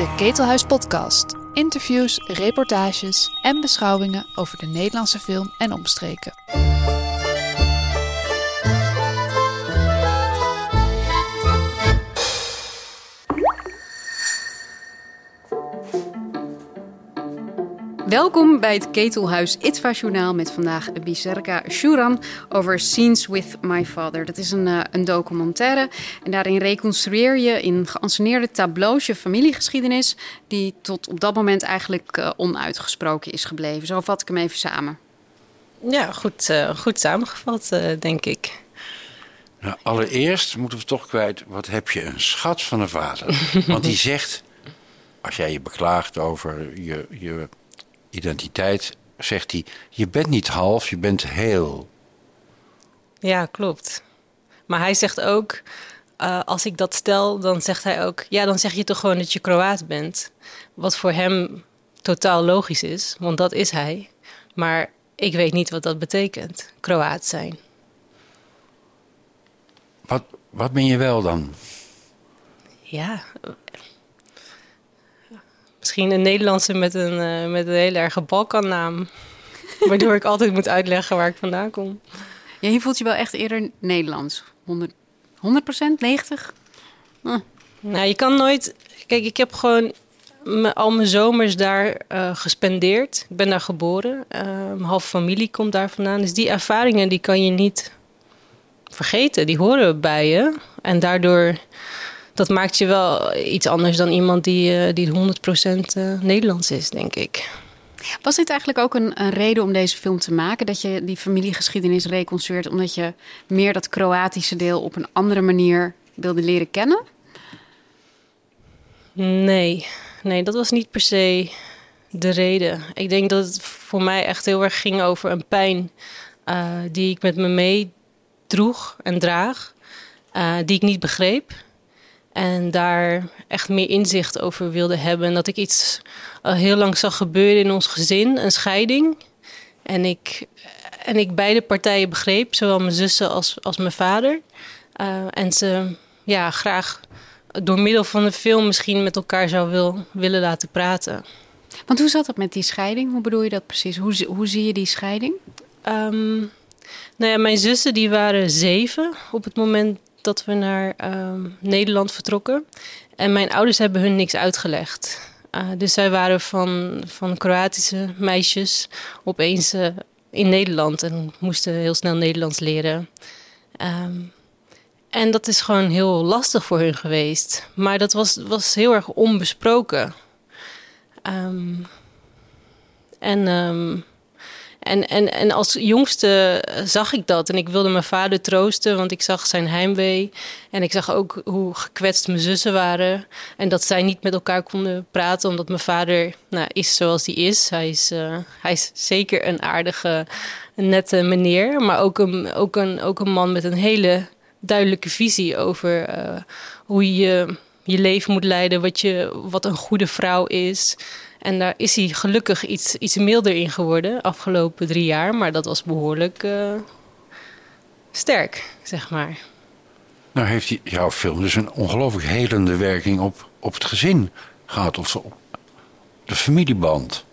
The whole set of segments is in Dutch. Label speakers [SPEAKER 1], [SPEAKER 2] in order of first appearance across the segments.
[SPEAKER 1] De Ketelhuis Podcast. Interviews, reportages en beschouwingen over de Nederlandse film en omstreken.
[SPEAKER 2] Welkom bij het Ketelhuis Itva Journaal met vandaag Biserka Shuran over Scenes with My Father. Dat is een, uh, een documentaire en daarin reconstrueer je in geanceneerde tableaus je familiegeschiedenis die tot op dat moment eigenlijk uh, onuitgesproken is gebleven. Zo vat ik hem even samen.
[SPEAKER 3] Ja, goed, uh, goed samengevat, denk ik.
[SPEAKER 4] Nou, allereerst moeten we toch kwijt, wat heb je een schat van een vader. Want die zegt, als jij je beklaagt over je, je identiteit, zegt hij: Je bent niet half, je bent heel.
[SPEAKER 3] Ja, klopt. Maar hij zegt ook: uh, Als ik dat stel, dan zegt hij ook: Ja, dan zeg je toch gewoon dat je Kroaat bent. Wat voor hem totaal logisch is, want dat is hij. Maar ik weet niet wat dat betekent, Kroaat zijn.
[SPEAKER 4] Wat, wat ben je wel dan?
[SPEAKER 3] Ja, Misschien een Nederlandse met een, uh, met een hele erge Balkannaam. Waardoor ik altijd moet uitleggen waar ik vandaan kom.
[SPEAKER 2] Ja, je voelt je wel echt eerder Nederlands. 100, 100 procent? 90?
[SPEAKER 3] Hm. Nou, je kan nooit... Kijk, ik heb gewoon al mijn zomers daar uh, gespendeerd. Ik ben daar geboren. Uh, mijn halve familie komt daar vandaan. Dus die ervaringen die kan je niet vergeten. Die horen bij je. En daardoor dat maakt je wel iets anders dan iemand die, uh, die 100% uh, Nederlands is, denk ik.
[SPEAKER 2] Was dit eigenlijk ook een, een, reden om deze film te maken? Dat je die familiegeschiedenis reconstrueert omdat je meer dat Kroatische deel op een andere manier wilde leren kennen?
[SPEAKER 3] Nee, nee, dat was niet per se de reden. Ik denk dat het voor mij echt heel erg ging over een pijn uh, die ik met me meedroeg en draag, uh, die ik niet begreep. En daar echt meer inzicht over wilde hebben. En dat ik iets al heel lang zag gebeuren in ons gezin, een scheiding. En ik, en ik beide partijen begreep, zowel mijn zussen als, als mijn vader. Uh, en ze ja, graag door middel van de film misschien met elkaar zou wil, willen laten praten.
[SPEAKER 2] Want hoe zat het met die scheiding? Hoe bedoel je dat precies? Hoe, hoe zie je die scheiding?
[SPEAKER 3] Um, nou ja, mijn zussen die waren zeven op het moment dat we naar uh, Nederland vertrokken. En mijn ouders hebben hun niks uitgelegd. Uh, dus zij waren van, van Kroatische meisjes opeens uh, in Nederland en moesten heel snel Nederlands leren. Um, en dat is gewoon heel lastig voor hun geweest. Maar dat was, was heel erg onbesproken. Um, en en, en, en als jongste zag ik dat. En ik wilde mijn vader troosten, want ik zag zijn heimwee. En ik zag ook hoe gekwetst mijn zussen waren. En dat zij niet met elkaar konden praten, omdat mijn vader nou, is zoals hij is. Hij is, uh, hij is zeker een aardige, nette meneer. Maar ook een, ook, een, ook een man met een hele duidelijke visie over uh, hoe je je leven moet leiden. Wat, je, wat een goede vrouw is. En daar is hij gelukkig iets, iets milder in geworden afgelopen drie jaar. Maar dat was behoorlijk uh, sterk, zeg maar.
[SPEAKER 4] Nou heeft die, jouw film dus een ongelooflijk helende werking op, op het gezin gehad. Of op de familieband.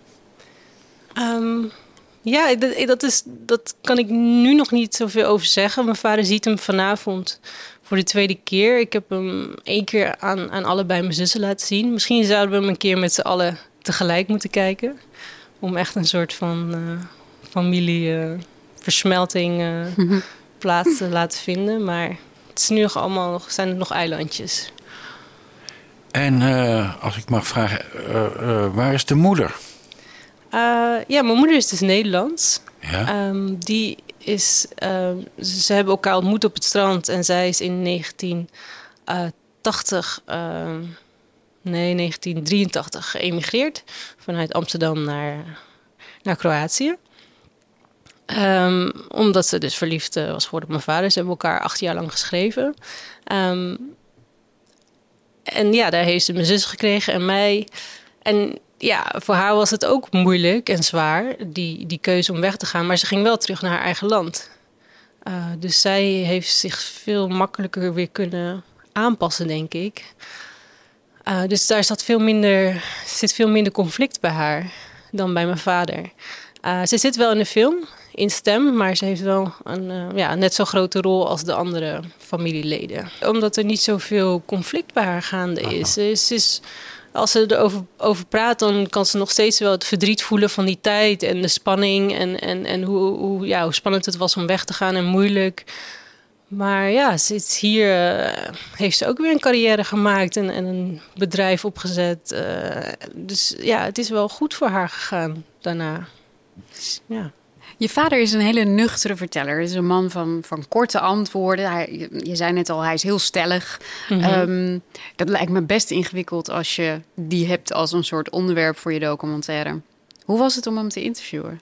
[SPEAKER 3] Um, ja, dat, dat, is, dat kan ik nu nog niet zoveel over zeggen. Mijn vader ziet hem vanavond voor de tweede keer. Ik heb hem één keer aan, aan allebei mijn zussen laten zien. Misschien zouden we hem een keer met z'n allen tegelijk moeten kijken. Om echt een soort van uh, familieversmelting uh, uh, plaats te laten vinden. Maar het is nu nog allemaal nog, zijn er nog eilandjes.
[SPEAKER 4] En als ik mag vragen, waar is de moeder?
[SPEAKER 3] ja, mijn moeder is dus Nederlands.
[SPEAKER 4] Ja?
[SPEAKER 3] Um, die is, um, ze hebben elkaar ontmoet op het strand en zij is in 1980 nee, 1983 geëmigreerd vanuit Amsterdam naar, naar Kroatië. Um, omdat ze dus verliefd uh, was geworden op mijn vader. Ze hebben elkaar acht jaar lang geschreven. Um, en ja, daar heeft ze mijn zus gekregen en mij. En ja, voor haar was het ook moeilijk en zwaar, die, die keuze om weg te gaan. Maar ze ging wel terug naar haar eigen land. Uh, dus zij heeft zich veel makkelijker weer kunnen aanpassen, denk ik. Uh, dus daar zat veel minder, zit veel minder conflict bij haar dan bij mijn vader. Uh, ze zit wel in de film, in stem, maar ze heeft wel een uh, ja, net zo grote rol als de andere familieleden. Omdat er niet zoveel conflict bij haar gaande is, is als ze erover over praat, dan kan ze nog steeds wel het verdriet voelen van die tijd en de spanning en, en, en hoe, hoe, ja, hoe spannend het was om weg te gaan en moeilijk. Maar ja, ze is hier uh, heeft ze ook weer een carrière gemaakt en, en een bedrijf opgezet. Uh, dus ja, het is wel goed voor haar gegaan daarna. Dus, ja.
[SPEAKER 2] Je vader is een hele nuchtere verteller. Hij is een man van, van korte antwoorden. Hij, je zei net al, hij is heel stellig. Mm -hmm. um, dat lijkt me best ingewikkeld als je die hebt als een soort onderwerp voor je documentaire. Hoe was het om hem te interviewen?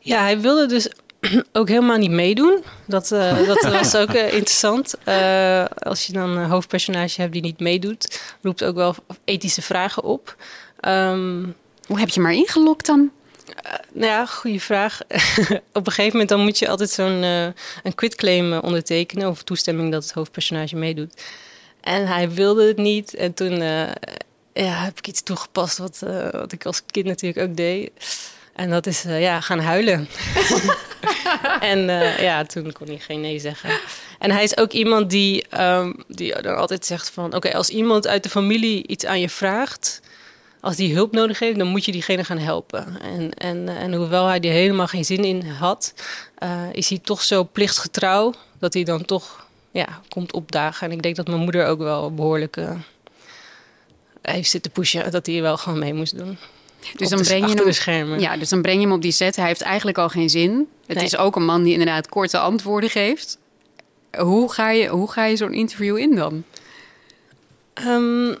[SPEAKER 3] Ja, hij wilde dus ook helemaal niet meedoen. Dat, uh, dat was ook uh, interessant. Uh, als je dan een hoofdpersonage hebt die niet meedoet, roept ook wel ethische vragen op. Um,
[SPEAKER 2] Hoe heb je maar ingelokt dan?
[SPEAKER 3] nou ja, goede vraag. op een gegeven moment dan moet je altijd zo'n een quitclaim ondertekenen over toestemming dat het hoofdpersonage meedoet. En hij wilde het niet. En toen ja, heb ik iets toegepast wat, wat ik als kind natuurlijk ook deed. En dat is ja, gaan huilen. en uh, ja, toen kon hij geen nee zeggen. En hij is ook iemand die, um, die dan altijd zegt van... oké, als iemand uit de familie iets aan je vraagt... als die hulp nodig heeft, dan moet je diegene gaan helpen. En, en, en hoewel hij er helemaal geen zin in had... Uh, is hij toch zo plichtsgetrouw... dat hij dan toch ja, komt opdagen. En ik denk dat mijn moeder ook wel behoorlijk... heeft zitten pushen dat hij wel gewoon mee moest doen.
[SPEAKER 2] Dus dan, breng je hem,
[SPEAKER 3] de schermen.
[SPEAKER 2] ja, dus dan breng je hem op die set. Hij heeft eigenlijk al geen zin. Het nee. is ook een man die inderdaad korte antwoorden geeft. Hoe ga je, hoe ga je zo'n interview in dan?
[SPEAKER 3] Um,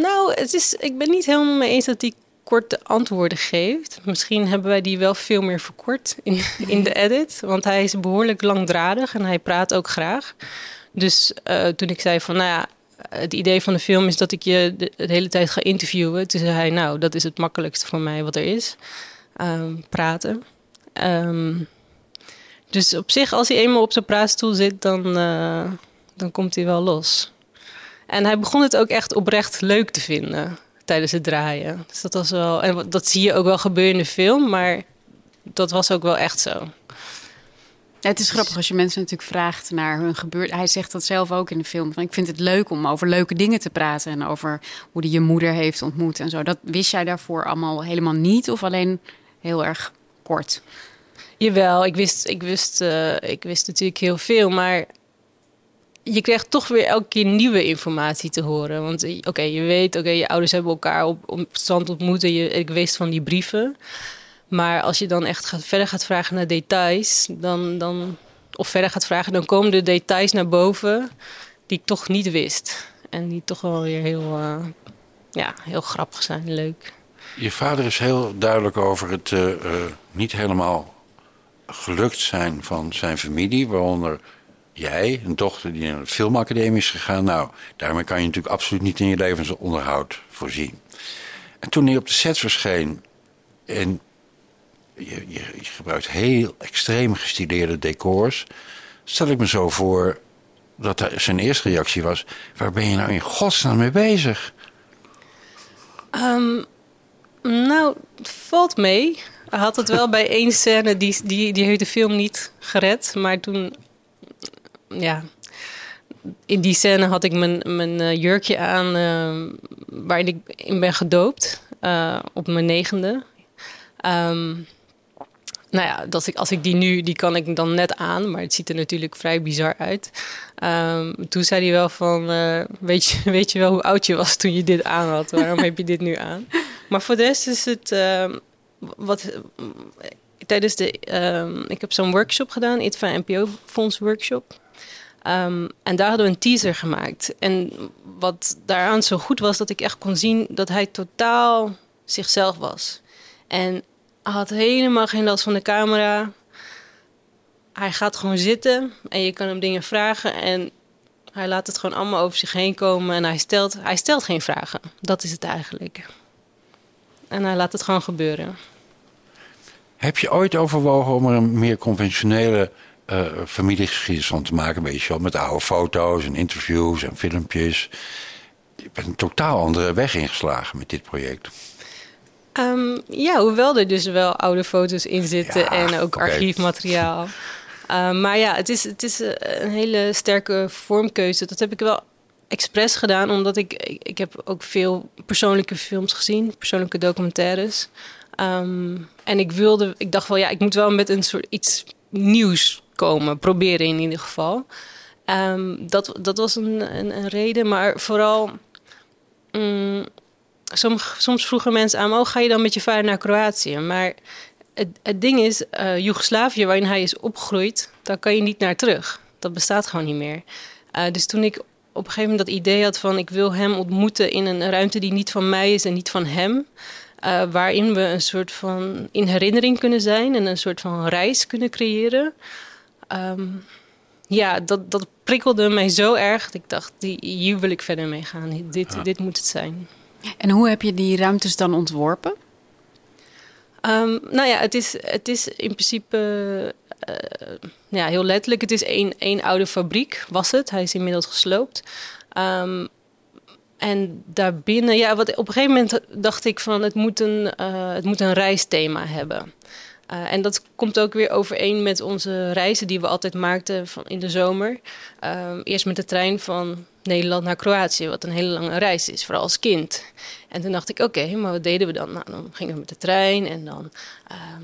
[SPEAKER 3] nou, het is, ik ben niet helemaal mee eens dat hij korte antwoorden geeft. Misschien hebben wij die wel veel meer verkort in, in de edit. Want hij is behoorlijk langdradig en hij praat ook graag. Dus uh, toen ik zei van, nou ja, het idee van de film is dat ik je de, hele tijd ga interviewen. Toen zei hij, nou, dat is het makkelijkste voor mij wat er is. Um, praten. Um, dus op zich, als hij eenmaal op zijn praatstoel zit, dan, uh, dan komt hij wel los. En hij begon het ook echt oprecht leuk te vinden tijdens het draaien. Dus dat was wel, en dat zie je ook wel gebeuren in de film, maar dat was ook wel echt zo.
[SPEAKER 2] Het is grappig als je mensen natuurlijk vraagt naar hun gebeurd. Hij zegt dat zelf ook in de film. Van, ik vind het leuk om over leuke dingen te praten. En over hoe hij je moeder heeft ontmoet en zo. Dat wist jij daarvoor allemaal helemaal niet? Of alleen heel erg kort?
[SPEAKER 3] Jawel, ik wist, ik wist, uh, ik wist natuurlijk heel veel. Maar je krijgt toch weer elke keer nieuwe informatie te horen. Want oké, okay, je weet, oké, je ouders hebben elkaar op, op strand ontmoet. En je, ik wist van die brieven. Maar als je dan echt gaat, verder gaat vragen naar details, dan, dan, of verder gaat vragen, dan komen de details naar boven die ik toch niet wist. En die toch wel weer heel, uh, ja, heel grappig zijn, leuk.
[SPEAKER 4] Je vader is heel duidelijk over het uh, uh, niet helemaal gelukt zijn van zijn familie, waaronder jij, een dochter die naar de filmacademie is gegaan. Nou, daarmee kan je natuurlijk absoluut niet in je levensonderhoud voorzien. En toen hij op de set verscheen en je, je, gebruikt heel extreem gestileerde decors. Stel ik me zo voor dat zijn eerste reactie was: waar ben je nou in godsnaam mee bezig?
[SPEAKER 3] Um, nou, valt mee. Hij had het wel bij één scène, die, die, die heeft de film niet gered. Maar toen, ja, in die scène had ik mijn, mijn jurkje aan uh, waarin ik in ben gedoopt. Uh, op mijn negende. Um, nou ja, dat ik, als ik die nu, die kan ik dan net aan, maar het ziet er natuurlijk vrij bizar uit. Um, toen zei hij wel van, uh, weet, je, weet je wel hoe oud je was toen je dit aan had? Waarom heb je dit nu aan? Maar voor de rest is het, uh, wat, tijdens de, um, ik heb zo'n workshop gedaan, ITVA NPO Fonds Workshop. En daar hadden we een teaser gemaakt. En wat daaraan zo goed was, dat ik echt kon zien dat hij totaal zichzelf was. En had helemaal geen last van de camera. Hij gaat gewoon zitten en je kan hem dingen vragen en hij laat het gewoon allemaal over zich heen komen en hij stelt, hij stelt geen vragen. Dat is het eigenlijk. En hij laat het gewoon gebeuren.
[SPEAKER 4] Heb je ooit overwogen om er een meer conventionele uh, familiegeschiedenis van te maken? Een beetje met oude foto's en interviews en filmpjes. je bent een totaal andere weg ingeslagen met dit project.
[SPEAKER 3] Ehm, ja, hoewel er dus wel oude foto's in zitten
[SPEAKER 4] Ja,
[SPEAKER 3] en ook archiefmateriaal. Ehm, maar ja, het is, het is eh, een hele sterke vormkeuze. Dat heb ik wel expres gedaan, omdat ik, ik, heb ook veel persoonlijke films gezien, persoonlijke documentaires. Ehm, en ik wilde, ik dacht wel, ja, ik moet wel met een soort iets nieuws komen, proberen in ieder geval. Dat, dat was een, een, een reden, maar vooral. mm, soms, soms vroegen mensen aan me, oh, ga je dan met je vader naar Kroatië? Maar het, het ding is, eh Joegoslavië, waarin hij is opgegroeid, daar kan je niet naar terug. Dat bestaat gewoon niet meer. Eh, dus toen ik op een gegeven moment dat idee had van, ik wil hem ontmoeten in een ruimte die niet van mij is en niet van hem. eh, waarin we een soort van in herinnering kunnen zijn en een soort van reis kunnen creëren. Ehm, ja, dat, dat prikkelde mij zo erg. Dat ik dacht, die, hier wil ik verder mee gaan. Dit, dit moet het zijn.
[SPEAKER 2] En hoe heb je die ruimtes dan ontworpen?
[SPEAKER 3] Ehm, nou ja, het is, het is in principe eh, ja, heel letterlijk. Het is één, één oude fabriek, was het. Hij is inmiddels gesloopt. Ehm, en daarbinnen, ja, wat, op een gegeven moment dacht ik van het moet een, eh, het moet een reisthema hebben. Eh, en dat komt ook weer overeen met onze reizen die we altijd maakten van in de zomer. Ehm, eerst met de trein van Nederland naar Kroatië, wat een hele lange reis is, vooral als kind. En toen dacht ik, oké, maar wat deden we dan? Nou, dan gingen we met de trein en dan... ehm,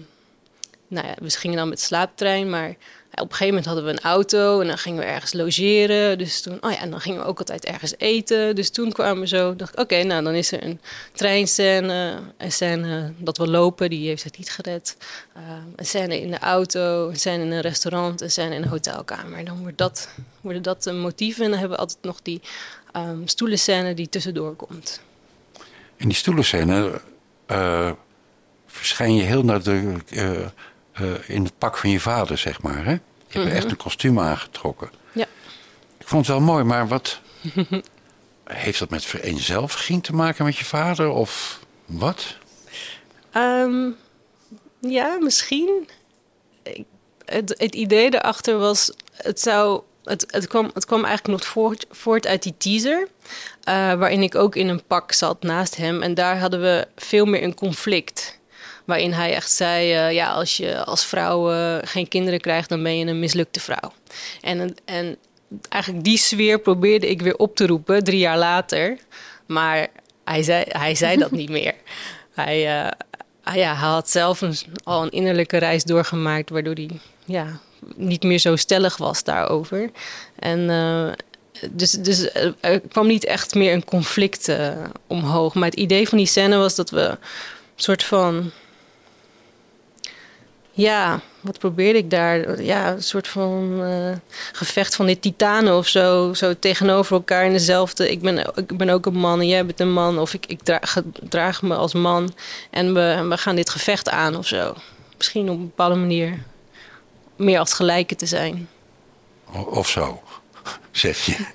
[SPEAKER 3] nou ja, we gingen dan met slaaptrein, maar op een gegeven moment hadden we een auto en dan gingen we ergens logeren. Dus toen, oh ja, en dan gingen we ook altijd ergens eten. Dus toen kwamen we zo, dacht ik, oké, nou dan is er een treinscène, een scène dat we lopen, die heeft het niet gered. Uh, een scène in de auto, een scène in een restaurant, een scène in een hotelkamer. Dan wordt dat, worden dat de motieven en dan hebben we altijd nog die um, stoelenscène die tussendoor komt.
[SPEAKER 4] In die stoelenscène uh, je heel nadrukkelijk uh, uh, in het pak van je vader, zeg maar. Hè? Je hebt mm -hmm. echt een kostuum aangetrokken.
[SPEAKER 3] Ja.
[SPEAKER 4] Ik vond het wel mooi, maar wat... heeft dat met vereenzelviging te maken met je vader of wat?
[SPEAKER 3] Um, ja, misschien. Ik, het, het, idee daarachter was, het zou... Het, het, kwam, het kwam eigenlijk nog voort, voort uit die teaser. Uh, waarin ik ook in een pak zat naast hem. En daar hadden we veel meer een conflict. Waarin hij echt zei: uh, Ja, als je als vrouw uh, geen kinderen krijgt, dan ben je een mislukte vrouw. En, en eigenlijk die sfeer probeerde ik weer op te roepen, drie jaar later. Maar hij zei, hij zei dat niet meer. Hij, uh, ja, hij had zelf een, al een innerlijke reis doorgemaakt, waardoor hij ja, niet meer zo stellig was daarover. En uh, dus, dus er kwam niet echt meer een conflict uh, omhoog. Maar het idee van die scène was dat we een soort van. Ja, wat probeerde ik daar? Ja, een soort van uh, gevecht van dit titanen of zo. Zo tegenover elkaar in dezelfde. Ik ben, ik ben ook een man en jij bent een man. Of ik, ik draag, draag me als man. En we, we gaan dit gevecht aan of zo. Misschien op een bepaalde manier meer als gelijke te zijn.
[SPEAKER 4] Of zo, zeg je.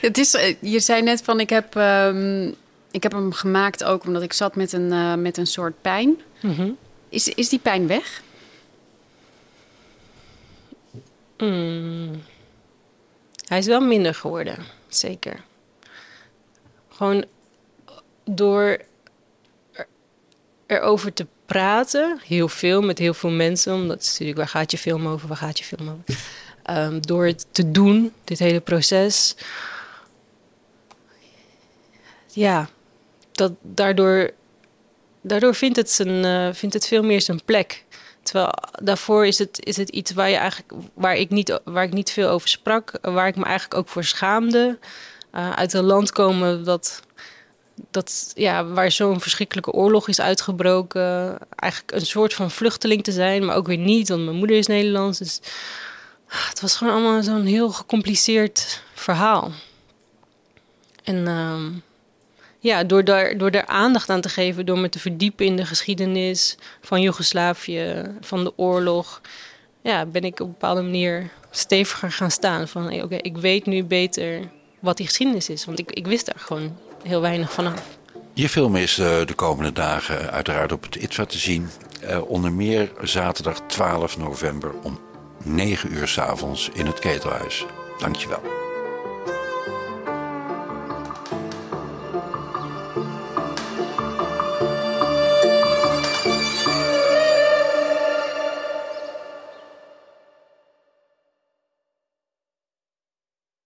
[SPEAKER 2] Het is, eh, je zei net van ik heb, um, ik heb hem gemaakt ook omdat ik zat met een, uh, met een soort pijn.
[SPEAKER 3] Mm -hmm.
[SPEAKER 2] Is, is die pijn weg?
[SPEAKER 3] Mm. Hij is wel minder geworden, zeker. Gewoon door er, erover te praten, heel veel met heel veel mensen, omdat het natuurlijk waar gaat je film over, waar gaat je film over. Um, door het te doen, dit hele proces, ja, dat daardoor daardoor vindt het, uh, vindt het veel meer zijn plek. Terwijl daarvoor is het, is het iets waar, je eigenlijk, waar, ik niet, waar ik niet veel over sprak. Waar ik me eigenlijk ook voor schaamde. Uh, uit een land komen dat, dat, ja, waar zo'n verschrikkelijke oorlog is uitgebroken. Eigenlijk een soort van vluchteling te zijn, maar ook weer niet. Want mijn moeder is Nederlands. Dus het was gewoon allemaal zo'n heel gecompliceerd verhaal. En... Uh, ja, door daar, door daar aandacht aan te geven, door me te verdiepen in de geschiedenis van Joegoslavië, van de oorlog, ja, ben ik op een bepaalde manier steviger gaan staan. Van oké, ik weet nu beter wat die geschiedenis is, want ik, ik wist daar gewoon heel weinig vanaf.
[SPEAKER 4] Je film is uh, de komende dagen uiteraard op het ITVA te zien. Uh, onder meer zaterdag 12 november om 9 uur s avonds in het Ketelhuis. Dankjewel.